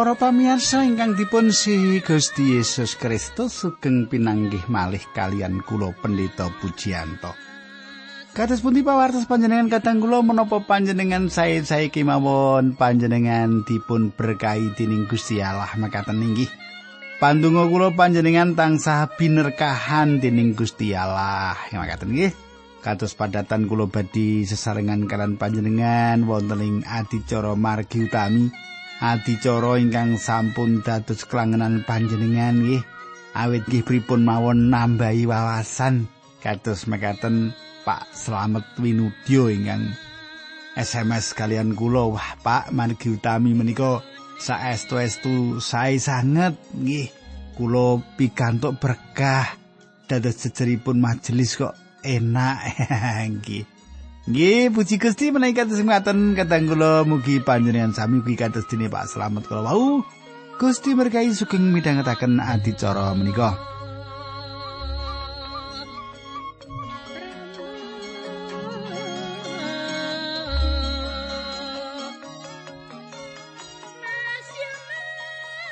Para pamirsa ingkang dipun si Gusti Yesus Kristus sugeng pinanggih malih kalian kula pendeta Pujianto. Kados pundi pawartos panjenengan kadang kula menapa panjenengan sae-sae kemawon panjenengan dipun berkahi dening Gusti Allah makaten inggih. Pandonga kula panjenengan tansah binerkahan dening Gusti Allah makaten nggih. Kados padatan kula badhe sesarengan kalian panjenengan wonten ing adicara margi utami. Adicara ingkang sampun dados kelangenan panjenengan nggih. Awit nggih pripun mawon nambahi wawasan kados mekaten Pak Slamet Winudyo ingkang SMS kalian kula. Wah Pak margi utami menika saestu-estu sae sanget nggih. Kula pikantuk berkah dados jejeripun majelis kok enak. Nggih Nggih, puji Gusti menawi kados ngaten kadang kula mugi panjenengan sami ugi kados dene Pak Slamet kula wau. Gusti berkahi sugeng midhangetaken adicara menika.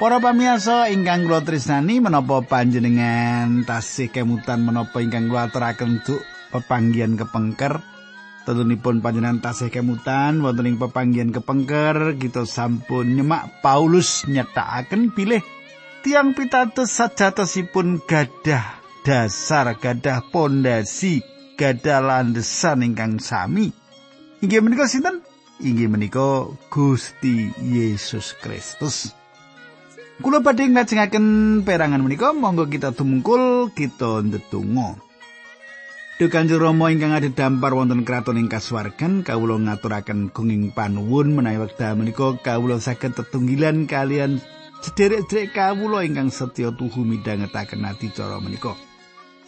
Para pamirsa ingkang kula tresnani menapa panjenengan tasih kemutan menapa ingkang kula aturaken untuk pepanggihan kepengker tentunipun panjenengan tasih kemutan wonten ing pepanggihan kepengker kita sampun nyemak Paulus nyetakaken pilih tiang pitados sajatosipun gadah dasar gadah pondasi gadah landesan ingkang sami. Inggih menika sinten? Inggih menika Gusti Yesus Kristus. Kula badhe ngajengaken perangan menika monggo kita tumungkul kita ndedonga Duh Kanjeng Rama ingkang ade dampar wonten kraton ing kasuwargan kawula ngaturaken gunging panuwun menawi wekdal menika kawula saged tetunggilan kalian sederek-sederek kawula ingkang setya tuhu midhangetaken adicara menika.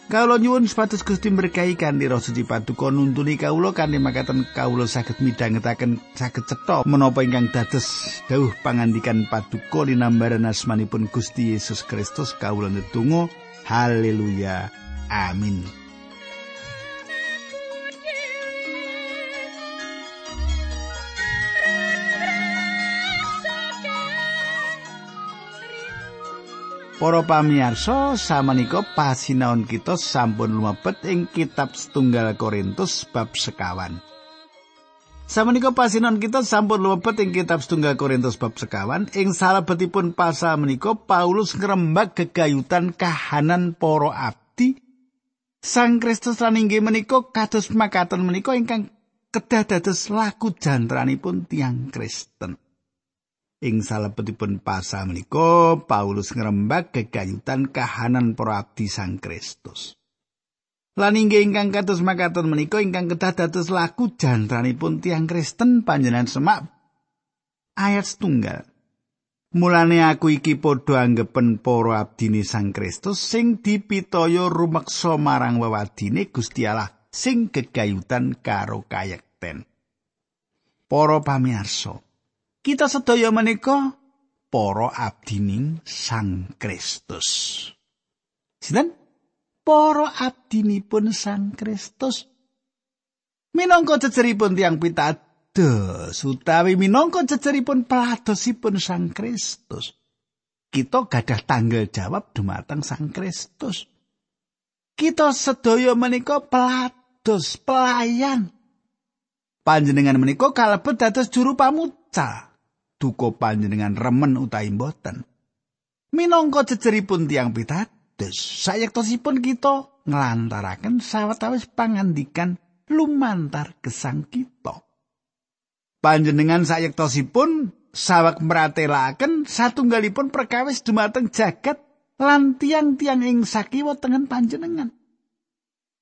Kawula nyuwun sepatus Gusti berkahi kanthi roh suci paduka nuntuni kawula kanthi makaten kawula saged midhangetaken saged cetha menapa ingkang dados dawuh pangandikan paduka linambaran asmanipun Gusti Yesus Kristus kawula netunggal haleluya. Amin Para pamirsa, samenika pasinaon kita sampun lumebet ing kitab setunggal Korintus bab sekawan. Samenika pasinaon kita sampun lumebet ing kitab setunggal Korintus bab sekawan, ing salebetipun pasal menika Paulus ngrembak gegayutan kahanan para abdi Sang Kristus lan inggih menika kados makaten menika ingkang kedah dados laku jantranipun tiang Kristen. Ing salebetipun pasal menika Paulus ngrembak kegayutan kahanan para abdi Sang Kristus. Lan inggih ingkang kados makaten menika ingkang kedah dados laku jantranipun tiang Kristen panjenengan semak ayat setunggal. Mulane aku iki padha anggepen para abdine Sang Kristus sing dipitaya rumeksa marang wewadine Gusti Allah sing gegayutan karo kayekten. Para pamirsa, kita sedaya menika para abdining Sang Kristus. Sinten? Para abdinipun Sang Kristus. Minangka jejeripun tiang pitados utawi minangka jejeripun peladosipun Sang Kristus. Kita gadah tanggal jawab dumateng Sang Kristus. Kita sedaya menika pelados pelayan. Panjenengan menika kalebet dados juru pamucal. Duka panjenengan remen utawi mboten. Minangka jejeripun tiang pitados, sayektosipun kita nglantaraken sawetawis pangandikan lumantar gesang kita. Panjenengan sayektosipun sawek meratelaken satunggalipun perkawis dumateng jagat lan tiang-tiang ing sakiwa tengen panjenengan.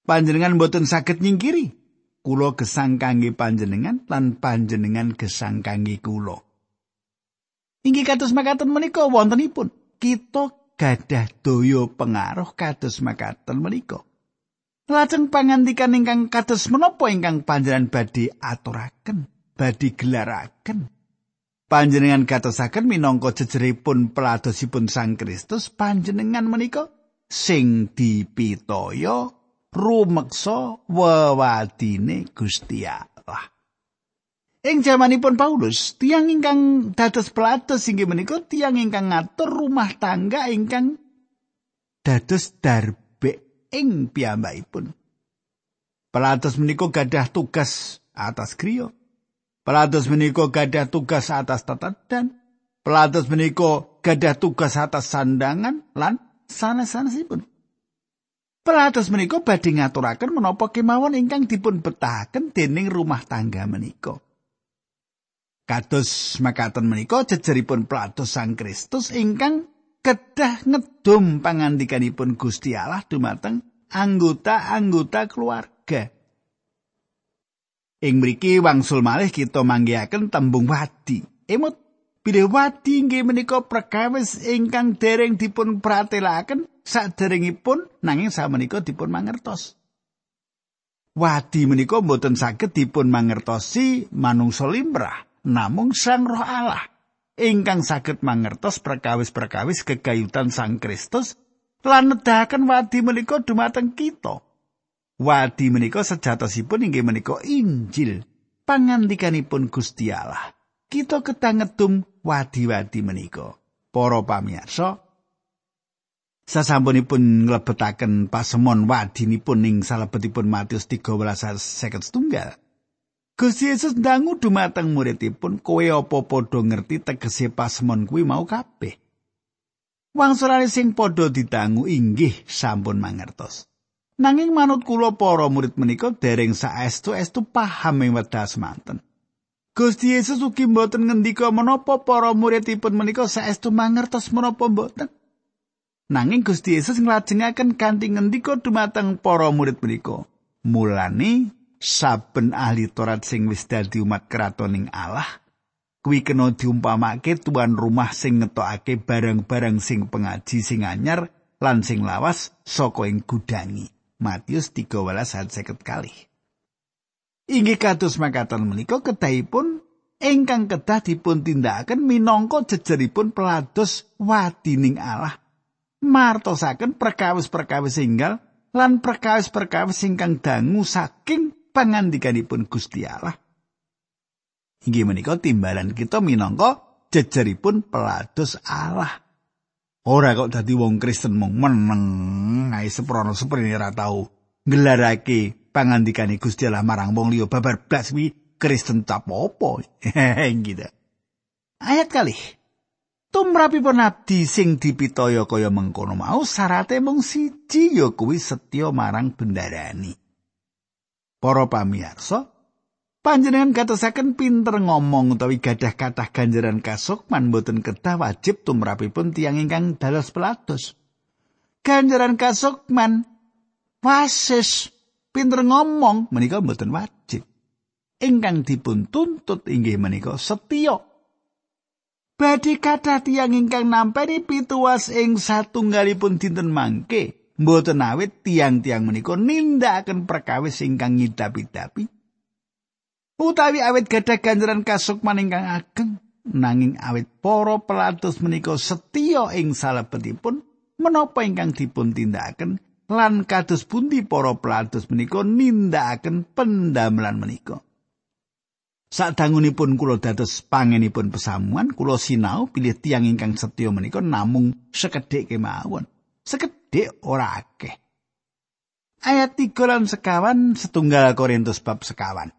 Panjenengan boten saged nyingkiri kula gesang kangge panjenengan lan panjenengan gesang kangge kula. Inggih kados makaten menika wontenipun kita gadah daya pengaruh kados makaten menika. Lajeng pangandikan ingkang kados menapa ingkang panjenengan badhe aturaken, badhe gelaraken. Panjenengan katosaken minangka jejeripun peladosipun Sang Kristus, panjenengan menika sing dipitaya rumeksa wewadine Gusti Allah. Ing jamanipun Paulus, tiang ingkang dados pelados inggih menika tiang ingkang ngatur rumah tangga ingkang dados darbe ing piyambakipun. Pelados menika gadah tugas atas griya. Pelados menika gadah tugas atas tatadan. Pelados menika gadah tugas atas sandangan lan sanes-sanesipun. Pelados menika badhe ngaturaken menapa kemawon ingkang dipun betahaken dening rumah tangga menika. Kados makaten menika jejeripun Platos Sang Kristus ingkang kedah ngedum pangandikanipun Gusti Allah dumateng anggota-anggota keluarga. Ing mriki wangsul malih kita manggihaken tembung wadi. Emut bilih wadi inggih menika perkawis ingkang dereng dipun pratelaken saderengipun nanging samenika dipun mangertos. Wadi menika mboten saged dipun mangertosi manungsa limrah. Namung Sang Roh Allah ingkang saged mangertos perkawis-perkawis kegayutan Sang Kristus lan nedahaken wadi menika dumateng kita. Wadi menika sejatosipun inggih menika Injil pangandikanipun Gusti Allah. Kita ketangetum wadi-wadi menika. Para pamirsa, sasampunipun nglebetaken pasemon wadinipun ing salebetipun Matius 13 ayat setunggal. Gusti Yesus ndangu dumateng muridipun, "Kowe apa padha ngerti tegese pasemon kuwi mau kabeh?" Wangsulane sing padha didangu inggih sampun mangertos. Nanging manut kula para murid menika dereng saestu-estu paham ing wedha semanten. Gusti Yesus ugi mboten ngendika menapa para muridipun menika saestu mangertos menapa mboten. Nanging Gusti Yesus nglajengaken kanthi ngendika dumateng para murid menika. Mulane saben ahli Torat sing wis dadi umat kratoning Allah kuwi kena diumpamake tuan rumah sing ngetokake barang-barang sing pengaji sing anyar lan sing lawas saka ing gudangi. Matius 13 ayat 50 kali Inggih kados makaten menika kedahipun ingkang kedah dipun tindakaken minangka jejeripun pelados wadining Allah. Martosaken perkawis-perkawis singgal lan perkawis-perkawis ingkang dangu saking pangandikanipun Gusti Allah. Inggih menika timbalan kita minangka jejeripun pelados Allah. Ora kok dadi wong Kristen mung meneng ae seprono seprene ora tau nggelarake pangandikane Gusti Allah marang wong liya babar blas Kristen tak apa gitu. Ayat kali. Tumrapipun abdi sing dipitaya kaya mengkono mau sarate mung siji ya kuwi setya marang bendarani. Para pamirsa, panjenengan katosaken pinter ngomong utawi gadah kathah ganjaran kasukman boten kedah wajib tumrapipun tiang ingkang dalos pelados. Ganjaran kasukman wasis pinter ngomong menika boten wajib. Ingkang dipun tuntut inggih menika setya. Badhe kathah tiang ingkang nampi pituas ing satunggalipun dinten mangke. Mboten awit tiang-tiang menika nindakaken perkawis ingkang ngidapi-dapi utawi awit gadah ganjaran kasukman ingkang ageng nanging awit para pelados menika setya ing salebetipun menapa ingkang dipun tindakaken lan kados pundi para pelados menika nindakaken pendamelan menika Sadangunipun kula dados pangenipun pesamuan, kula sinau pilih tiang ingkang setya menika namung sekedhik kemawon. Sekedhik ora akeh. Ayat 3 lan sekawan setunggal Korintus bab sekawan.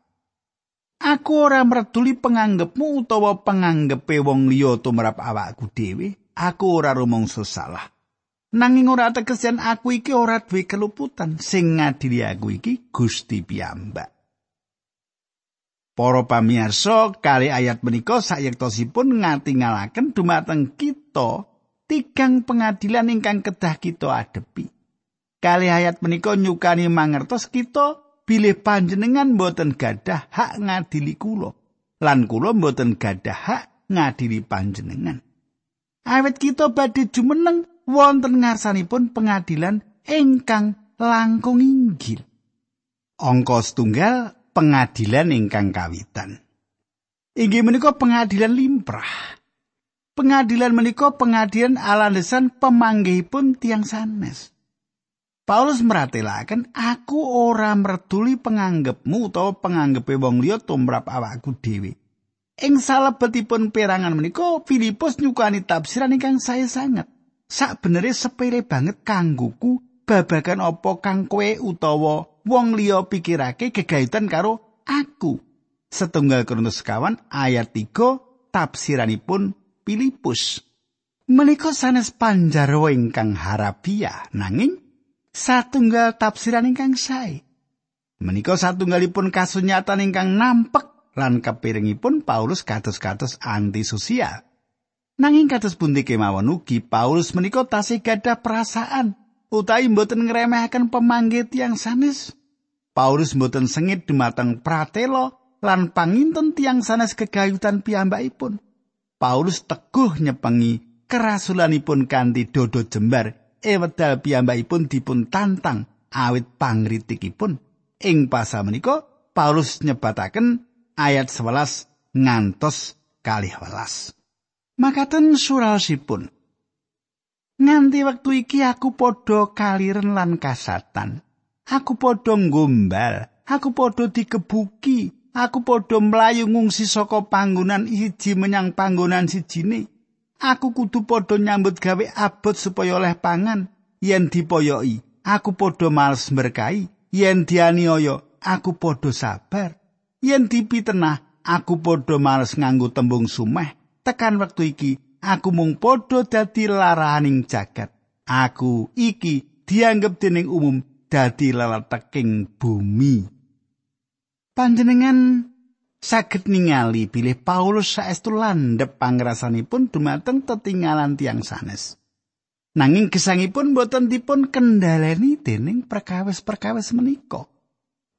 Aku ora merduli penganggepmu utawa penganggepe wong liya tumrap awakku dhewe. Aku ora rumangsa salah. Nanging ora teges aku iki ora duwe keluputan sing ngadili aku iki Gusti piyambak. Para pamirsa, kali ayat menika sayektosipun ngatingalaken dumateng kita tigang pengadilan ingkang kedah kita adepi. Kali ayat menika nyukani mangertos kita bilih panjenengan boten gadah hak ngadili kula lan kula boten gadah hak ngadili panjenengan. Awet kita badhe jumeneng wonten ngarsanipun pengadilan ingkang langkung inggil. Angka setunggal pengadilan ingkang kawitan. Inggih menika pengadilan limprah. Pengadilan menika pengadilan alandesan pemanggihipun tiang sanes. Paulus meratelaken aku ora merduli penganggepmu utawa penganggepe wong liya tumrap awakku dhewe. Ing salebetipun perangan menika Filipus nyukani tafsiran ingkang saya sanget. Sak benere sepele banget kangguku babagan apa kang kowe utawa wong liya pikirake gegayutan karo aku. Setunggal Korintus sekawan ayat 3 tafsiranipun Filipus. Menika sanes panjarwa ingkang harapia nanging satunggal tafsiran ingkang sae. Menika satunggalipun kasunyatan ingkang nampek lan kepiringipun Paulus kados-kados antisosial. Nanging kados pundi kemawon ugi Paulus menika tasih gadah perasaan utawi mboten ngremehaken pemanggih tiang sanes. Paulus mboten sengit dumateng pratelo lan panginten tiang sanes kegayutan piyambakipun. Paulus teguh nyepengi kerasulanipun kanthi dodo jembar e wedal piyambakipun dipun tantang awit pangritikipun. Ing pasal menika Paulus nyebataken ayat 11 ngantos kalih welas. Makaten surasipun. Nganti wektu iki aku padha kaliren lan kasatan. Aku padha nggombal, aku padha dikebuki, aku padha mlayu ngungsi saka panggonan siji menyang panggonan sijine. Aku kudu padha nyambut gawe abot supaya oleh pangan. Yen dipoyoki, aku padha males berkahi. Yen dianiaya, aku padha sabar. yen dipitenah aku padha males nganggo tembung sumeh tekan wektu iki aku mung padha dadi laraning jagat aku iki dianggep dening umum dadi leleteking bumi panjenengan saged ningali bilih Paulus saestu landhep pangrasanipun dumateng tetinggalan tiang sanes nanging gesangipun boten dipun kendhaleni dening perkawis-perkawis menika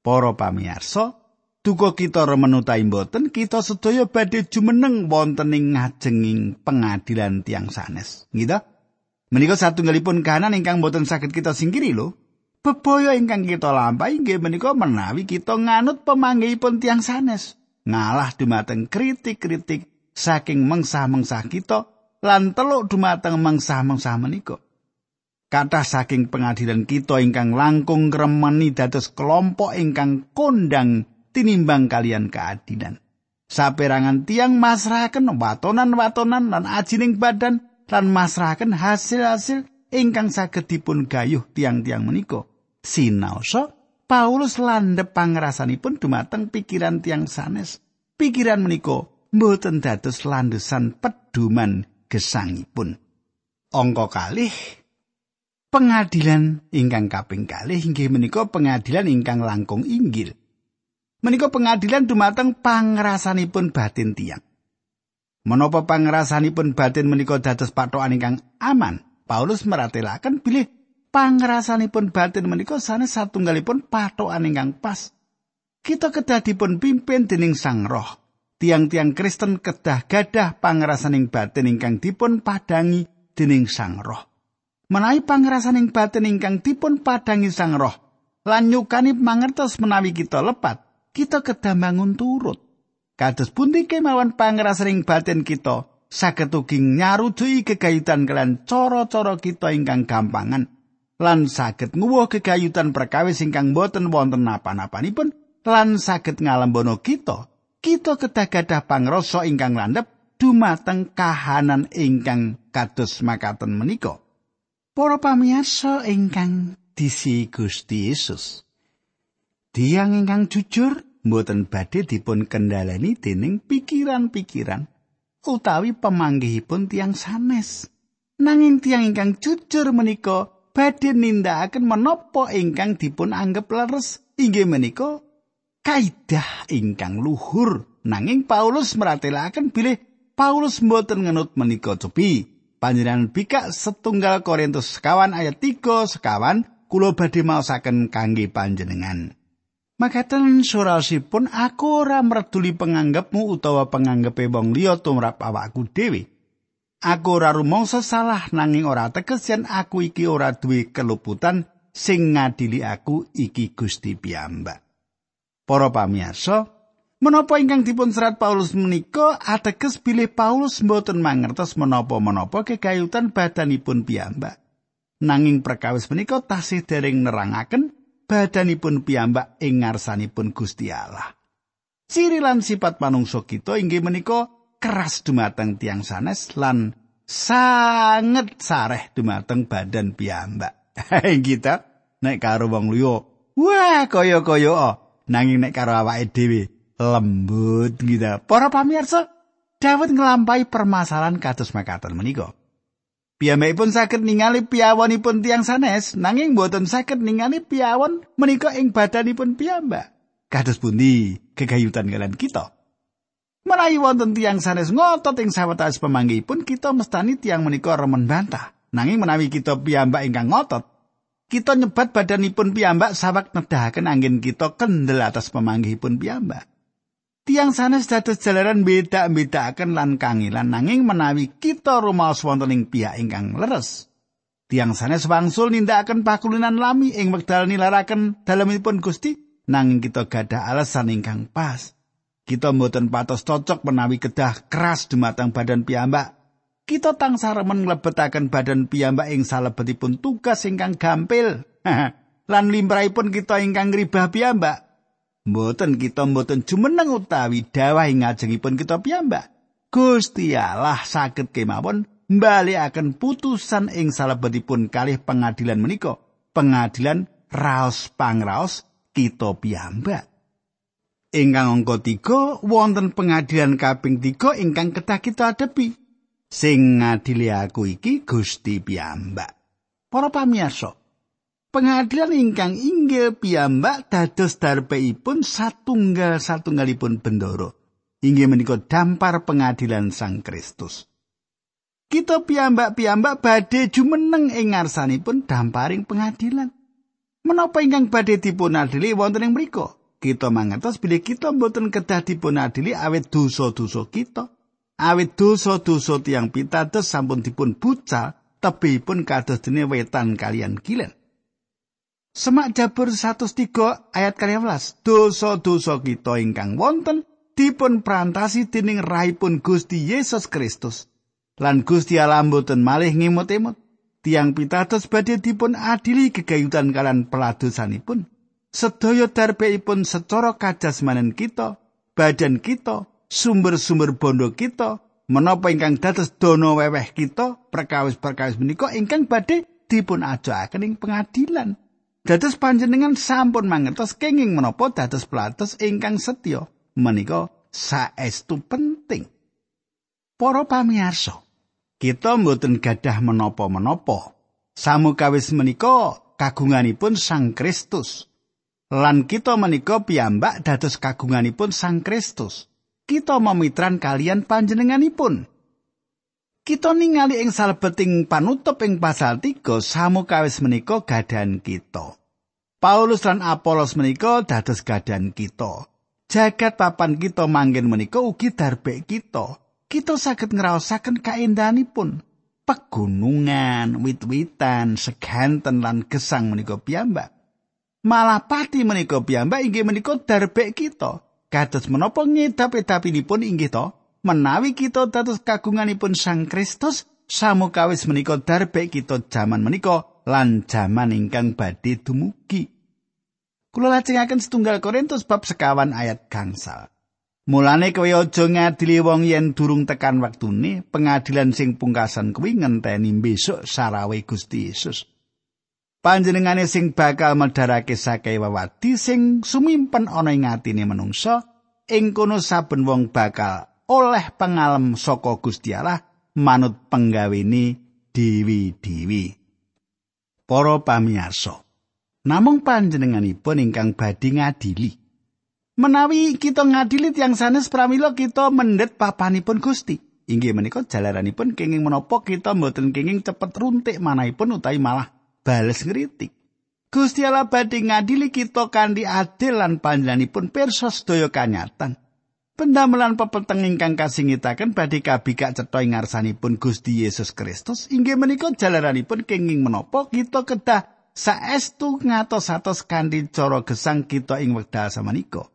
para pamirsa Duka kita remenutai mboten kita sedaya badhe jumeneng wonten ing ngajenging pengadilan tiang sanes. Gitu? Menika satunggalipun kahanan ingkang mboten saged kita singkiri lho. Bebaya ingkang kita lampahi nggih menika menawi kita nganut pemanggihipun tiang sanes. Ngalah dumateng kritik-kritik saking mengsah-mengsah kita lan teluk dumateng mengsah-mengsah menika. Kathah saking pengadilan kita ingkang langkung kremeni dados kelompok ingkang kondang tinimbang kalian keadilan. Saperangan tiang masrahaken watonan-watonan lan ajining badan lan masrahaken hasil-hasil ingkang saged dipun gayuh tiang-tiang menika. Sinaosa Paulus landhep pangrasanipun dumateng pikiran tiang sanes. Pikiran menika mboten dados landesan peduman gesangipun. Angka kalih pengadilan ingkang kaping kalih inggih menika pengadilan ingkang langkung inggil. menika pengadilan dumateng pangrasanipun batin tiang. Menapa pangrasanipun batin menika dados patokan ingkang aman? Paulus meratelaken bilih pangrasanipun batin menika sanes satunggalipun patokan ingkang pas. Kita kedah dipun pimpin dening Sang Roh. Tiang-tiang Kristen kedah gadah pangrasaning batin ingkang dipun padangi dening Sang Roh. Menawi pangrasaning batin ingkang dipun padangi Sang Roh lan nyukani mangertos menawi kita lepat, kita kedah bangun turut. Kados pundi kemawon pangrasring batin kita saged ugi nyarujui kegayutan kelan cara-cara kita ingkang gampangan lan saged nguwuh kegayutan perkawis ingkang boten wonten napa-napanipun lan saged ngalembono kita kita kedah gadah pangrasa ingkang landhep dumateng kahanan ingkang kados makaten menika para pamirsa ingkang disi Gusti Yesus Tiang ingkang jujur mboten badhe dipun kendhaleni dening pikiran-pikiran utawi pemanggihipun tiang sanes. Nanging tiang ingkang jujur menika badhe nindakaken menapa ingkang dipun anggap leres inggih menika kaidah ingkang luhur. Nanging Paulus meratelaken bilih Paulus mboten ngenut menika cobi. Panjenengan bikak setunggal Korintus sekawan ayat 3 sekawan kula badhe maosaken kangge panjenengan. Makaten surasipun aku ora merduli penganggepmu utawa penganggepe wong liya tumrap awakku dhewe. Aku ora rumangsa salah nanging ora teges yen aku iki ora duwe keluputan sing ngadili aku iki Gusti piyambak. Para pamirsa, menapa ingkang dipun serat Paulus menika ateges bilih Paulus mboten mangertos menapa-menapa kekayutan badanipun piyambak. Nanging perkawis menika tasih dereng nerangaken badanipun piyambak ing ngarsanipun Gusti Allah. Ciri lan sifat manungsa kita inggih menika keras dumateng tiang sanes lan sanget sareh dumateng badan piyambak. kita nek karo wong liya, wah kaya-kaya oh. nanging nek karo awake dhewe lembut gitu. Para pamirsa, Daud ngelampai permasalahan kados makaten menika. Piyambakipun saged ningali piawonipun tiang sanes, nanging boten saged ningali piawon menika ing badanipun piyambak. Kados pundi kegayutan kalian kita? Menawi wonten tiang sanes ngotot ing sawetawis pemanggihipun, kita mestani tiang menika remen bantah. Nanging menawi kita piyambak ingkang ngotot, kita nyebat badanipun piyambak sawak nedahaken angin kita kendel atas pemanggihipun piyambak. Tiang sanes dados jalaran beda-bedakaken lan kangilan nanging menawi kita rumaos wonten ing pihak ingkang leres. Tiang sanes wangsul nindakaken pakulinan lami ing wekdal nilaraken dalemipun Gusti nanging kita gadah alasan ingkang pas. Kita mboten patos cocok menawi kedah keras dumateng badan piyambak. Kita tansah remen nglebetaken badan piyambak ing salebetipun tugas ingkang gampil. lan limrahipun kita ingkang ngribah piyambak Mboten kita mboten jumeneng utawi dawah ing ngajengipun kita piyambak. Gusti Allah saged kemawon mbalikaken putusan ing salebetipun kalih pengadilan menika. Pengadilan raos pangraos kita piyambak. Ingkang angka 3 wonten pengadilan kaping 3 ingkang kedah kita adepi. Sing ngadili aku iki Gusti piyambak. Para pamirsa, Pengadilan ingkang inggil piyambak dados darpeipun satunggal satunggalipun bendoro. Inggih menika dampar pengadilan Sang Kristus. Kita piyambak piyambak badhe jumeneng ing ngarsanipun damparing pengadilan. Menapa ingkang badhe dipun adili wonten ing mriku? Kita mangertos bilih kita mboten kedah dipun adili awit dosa-dosa kita. Awit dosa-dosa tiang pitados sampun dipun bucal tebihipun kados dene wetan kalian kilen. Semak Jabur 103 ayat 12. Dosa-dosa kita ingkang wonten dipun prantasi dening rahipun Gusti Yesus Kristus. Lan Gusti Allah mboten malih ngimut-imut. Tiang pitados badhe dipun adili gegayutan kalan peladosanipun. Sedaya darbeipun secara kajasmanen kita, badan kita, sumber-sumber bondo kita, menapa ingkang dados dono weweh kita, perkawis-perkawis menika ingkang badhe dipun ajokaken ing pengadilan. Dados panjenengan sampun mangertos kenging menapa dados pelatos ingkang setya menika saestu penting. Para pamirsa, kita mboten gadah menapa-menapa. Samukawis menika kagunganipun Sang Kristus. Lan kita menika piyambak dados kagunganipun Sang Kristus. Kita memitran kalian panjenenganipun. Kita ningali ing salebeting panutup ing pasal 3 samukawis menika gadan kita. Paulus lan Apolos menika dados gadan kita. Jagat papan kita manggen menika ugi darbe kita. Kita saged ngraosaken kaendahanipun. Pegunungan, wit-witan, seganten lan gesang menika piyambak. Malah pati menika piyambak inggih menika darbe kita. Kados menapa ngedap-edapinipun inggih to? menawi kita dados kagunganipun Sang Kristus samukawis menika darbe kita jaman menika lan jaman ingkang badhe dumugi. Kula lajengaken setunggal Korintus bab sekawan ayat gangsal. Mulane kowe aja ngadili wong yen durung tekan waktune, pengadilan sing pungkasan kuwi ngenteni besok sarawe Gusti Yesus. Panjenengane sing bakal medharake sakai wawadi sing sumimpen ana ing atine manungsa, ing kono saben wong bakal oleh pengalem saka Gusti Allah manut penggawene dewi-dewi. Para pamirsa, namung panjenenganipun ingkang badhe ngadili. Menawi kita ngadili tiang sanes pramila kita mendet papanipun Gusti. Inggih menika jalaranipun kenging menapa kita mboten kenging cepet runtik manahipun utawi malah bales ngritik. Gusti Allah badhe ngadili kita kanthi adil lan panjenenganipun pirsa sedaya kanyatan. Pendamelan pepeteng ingkang kasingitaken badhe kabikak cetha ing ngarsanipun Gusti Yesus Kristus inggih menika jalaranipun kenging menapa kita kedah saestu ngatos-atos kanthi cara gesang kita ing wekdal samenika.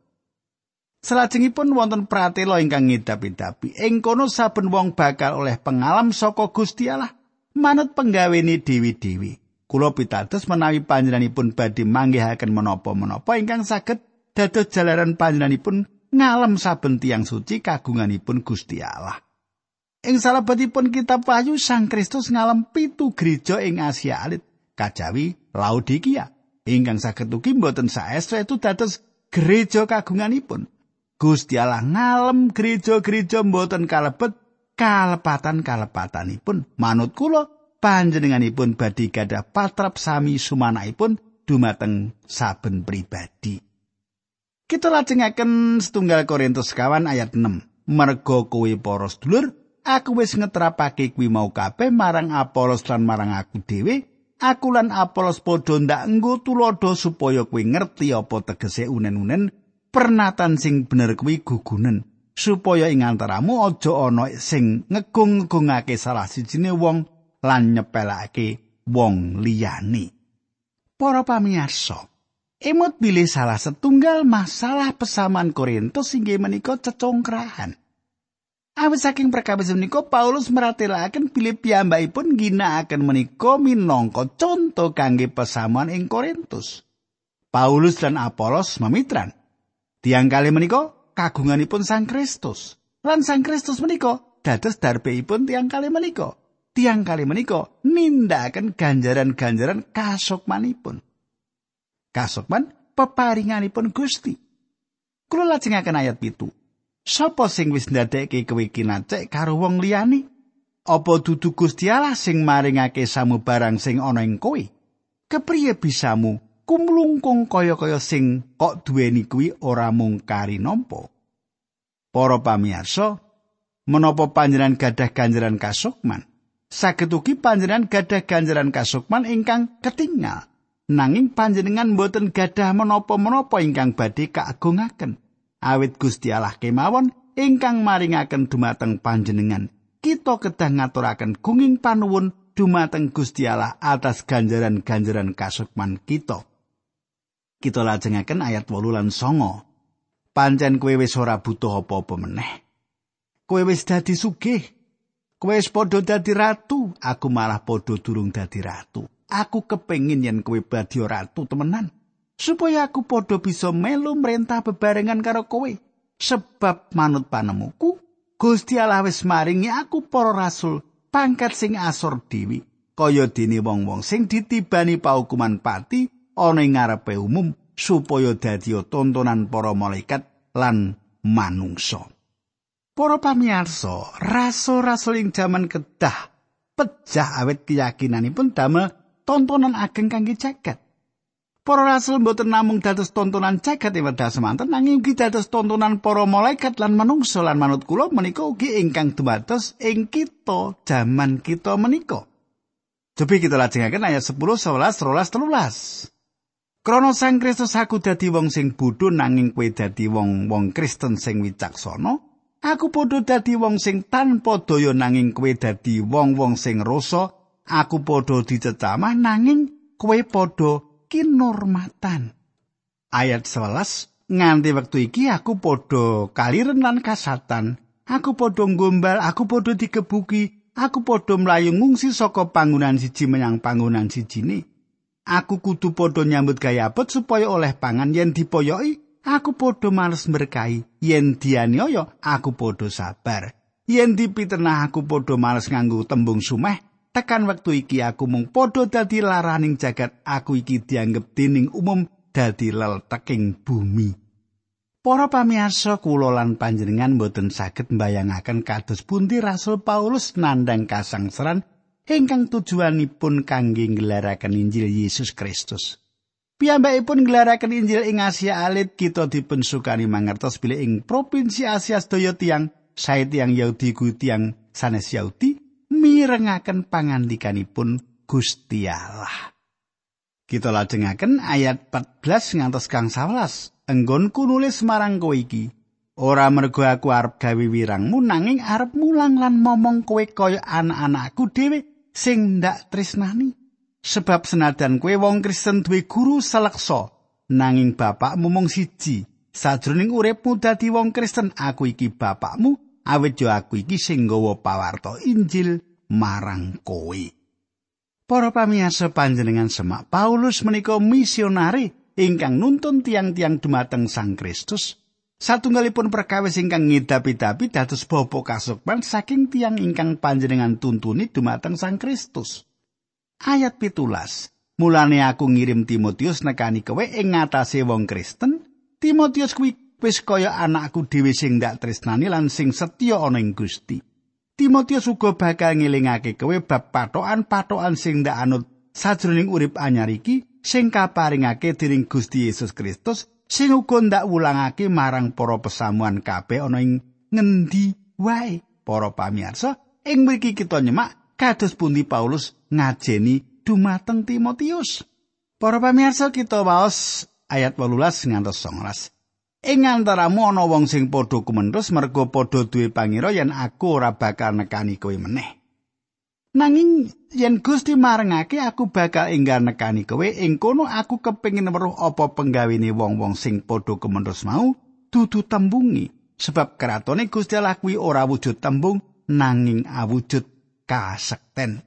Salajengipun wonten pratela ingkang ngedapi-dapi. Ing kono saben wong bakal oleh pengalam saka Gusti Allah manut penggawene dewi-dewi. Kula pitados menawi panjenenganipun badhe manggihaken menapa-menapa ingkang saged dados jalaran panjenenganipun ngalem saben tiang suci kagunganipun Gusti Allah. Ing salebetipun kitab Wahyu Sang Kristus ngalem pitu gereja ing Asia Alit, kajawi Laodikia. Ingkang saged ugi mboten saestu itu dados gereja kagunganipun. Gusti Allah ngalem gereja-gereja mboten kalebet kalepatan-kalepatanipun. Manut kula panjenenganipun badhe gadah patrap sami sumanaipun dumateng saben pribadi. Kita lajengaken setunggal Korintus kawan ayat 6. Mergo kowe para sedulur, aku wis ngetrapake kuwi mau kabeh marang Apolos lan marang aku dhewe. Aku lan Apolos padha ndak enggo tulodo supaya kowe ngerti apa tegese unen-unen pernatan sing bener kuwi gugunen supaya ing antaramu aja ana sing ngegung-ngegungake salah sijine wong lan nyepelake wong liyane. Para pamirsa, emut bilih salah setunggal masalah pesaman Korintus inggih menika cecongkrahan. Awit saking perkawis menika Paulus meratelaken bilih piyambakipun ginakaken menika minangka conto kangge pesamuan ing Korintus. Paulus dan Apolos memitran Tiang kali menika kagunganipun Sang Kristus. Lan Sang Kristus menika dados darbeipun tiang kali menika. Tiang kali menika nindakaken ganjaran-ganjaran kasukmanipun. Kasukman peparinganipun Gusti. Kula lajengaken ayat pitu. Sapa sing wis ndadekke kowe kinacek karo wong liyane? Apa dudu Gusti Allah sing maringake samu barang sing ana ing kowe? Kepriye bisamu kumlungkung kaya-kaya sing kok duweni kuwi ora mung kari nampa. Para pamirsa, menapa panjenengan gadah ganjaran kasukman? Saged ugi panjenengan gadah ganjaran kasukman ingkang ketinggal. Nanging panjenengan boten gadah menapa-menapa ingkang badhe kaagungaken. Awit Gusti Allah kemawon ingkang maringaken dumateng panjenengan. Kita kedah ngaturaken gunging panuwun dumateng Gusti Allah atas ganjaran-ganjaran kasukman kita. kita lajengaken ayat 8 lan 9. Pancen kowe wis ora butuh apa-apa meneh. Kowe wis dadi sugih. Kowe wis padha dadi ratu, aku malah padha durung dadi ratu. Aku kepengin yen kowe dadi ratu temenan. Supaya aku padha bisa melu merintah bebarengan karo kowe. Sebab manut panemuku, Gusti Allah wis maringi aku para rasul pangkat sing asor dewi. Kaya dene wong-wong sing ditibani paukuman pati ana ing ngarepe umum supaya dadi tontonan para malaikat lan manungsa. Para pamirsa, rasul-rasul ing jaman kedah pejah awet keyakinanipun damel tontonan ageng kangge jagat. Para rasul mboten namung dados tontonan jagat ing wedha semanten nanging ugi dados tontonan para malaikat lan manungsa lan manut kula menika ugi ingkang dumados ing kita jaman kita menika. Cobi kita lajengaken ayat 10, 11, 13, 13. Krana Sang Kristus aku dadi wong sing bodho nanging kowe dadi wong-wong Kristen sing wicaksana. Aku padha dadi wong sing tanpa daya nanging kowe dadi wong-wong sing rasa. Aku padha dicecamah nanging kowe padha kinormatan. Ayat 11 nganti wektu iki aku padha kaliren lan kasatan. Aku padha gombal, aku padha dikebuki, aku padha mlayu ngungsi saka panggonan siji menyang panggonan sijine. Aku kudu padha nyambut gawe abot supaya oleh pangan yen dipoyoki, aku padha males berkahi. Yen dianiaya, aku padha sabar. Yen dipitenah aku padha males nganggo tembung sumeh, tekan wektu iki aku mung padha dadi laraning jagat. Aku iki dianggep dening umum dadi lelteking bumi. Para pamirsa kula lan panjenengan boten saged mbayangaken kados pundi Rasul Paulus nandang kasangsaran ingkang tujuanipun kangge nggelaraken Injil Yesus Kristus. Piyambakipun nggelaraken Injil ing Asia Alit kita dipensukani mangertos bilih ing provinsi Asia sedaya tiang sae tiang Yahudi ku tiang sanes Yahudi mirengaken pangandikanipun Gusti Allah. Kita lajengaken ayat 14 ngantos kang 11. Enggonku nulis marang kowe iki ora mergo aku arep gawe wirangmu nanging arep mulang lan momong kowe kaya anak-anakku dhewe sing ndak tresnani sebab senadan kue wong Kristen duwe guru seleksa nanging bapakmu mung siji sajroning uripmu dadi wong Kristen aku iki bapakmu awit yo aku iki sing nggawa pawarta Injil marang kowe Para pamirsa panjenengan semak Paulus menika misionari ingkang nuntun tiang-tiang dumateng Sang Kristus Satunggalipun perkawis ingkang ngidapi-dapi dados bapa kasukman saking tiang ingkang panjenengan tuntuni dumateng Sang Kristus. Ayat pitulas. Mulane aku ngirim Timotius nekani kowe ing ngatasé wong Kristen. Timotius kuwi wis kaya anakku dhewe sing ndak tresnani lan sing setya ana ing Gusti. Timotius uga bakal ngelingake kowe bab patokan-patokan sing ndak anut sajroning urip anyar iki sing kaparingake dening Gusti Yesus Kristus sing uga ndak wulangake marang para pesamuan kabeh ana ing ngendi wae para pamirsa ing mriki kita nyemak kados pundi Paulus ngajeni dumateng Timotius? Para pamirsa kita waos ayat 18 ngantos 19 Ing antaramu ana wong sing padha kumentus mergo padha duwe pangira yen aku ora bakal nekani kowe meneh. Nanging yen Gusti marengake aku bakal enggal nekani kowe. Ing kono aku kepengin weruh apa penggawene wong-wong sing padha kementus mau dudu tembungi. Sebab kratone Gusti Allah kuwi ora wujud tembung nanging awujud kasekten.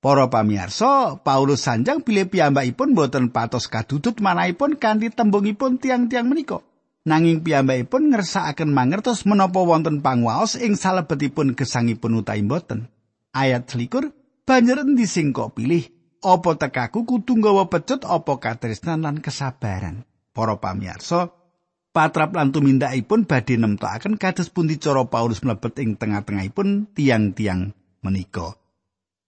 Para pamirsa, Paulus sanjang bilih piyambakipun boten patos kadudut manahipun kanthi tembungipun tiang-tiang menika. Nanging piyambakipun ngersakaken mangertos menapa wonten pangwaos ing salebetipun gesangipun utawi boten. ayat selikur banjur endi sing kok pilih apa tekaku kudu nggawa pecut apa katresnan lan kesabaran para pamirsa patrap lan tumindakipun badhe nemtokaken kados pundi cara Paulus mlebet ing tengah-tengahipun tiang-tiang menika.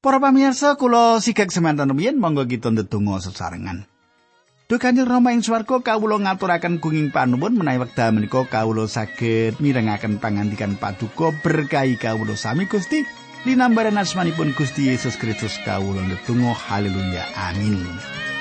Para pamirsa kula sigek semanten rumiyin monggo kita ndedonga sesarengan. Duh Kanjeng Rama ing swarga kawula ngaturaken gunging panuwun menawi wekdal menika kawula saged mirengaken pangandikan paduka berkahi kawula sami Gusti. Linambaran asmanipun Gusti Yesus Kristus kawula ndedonga. Haleluya. Amin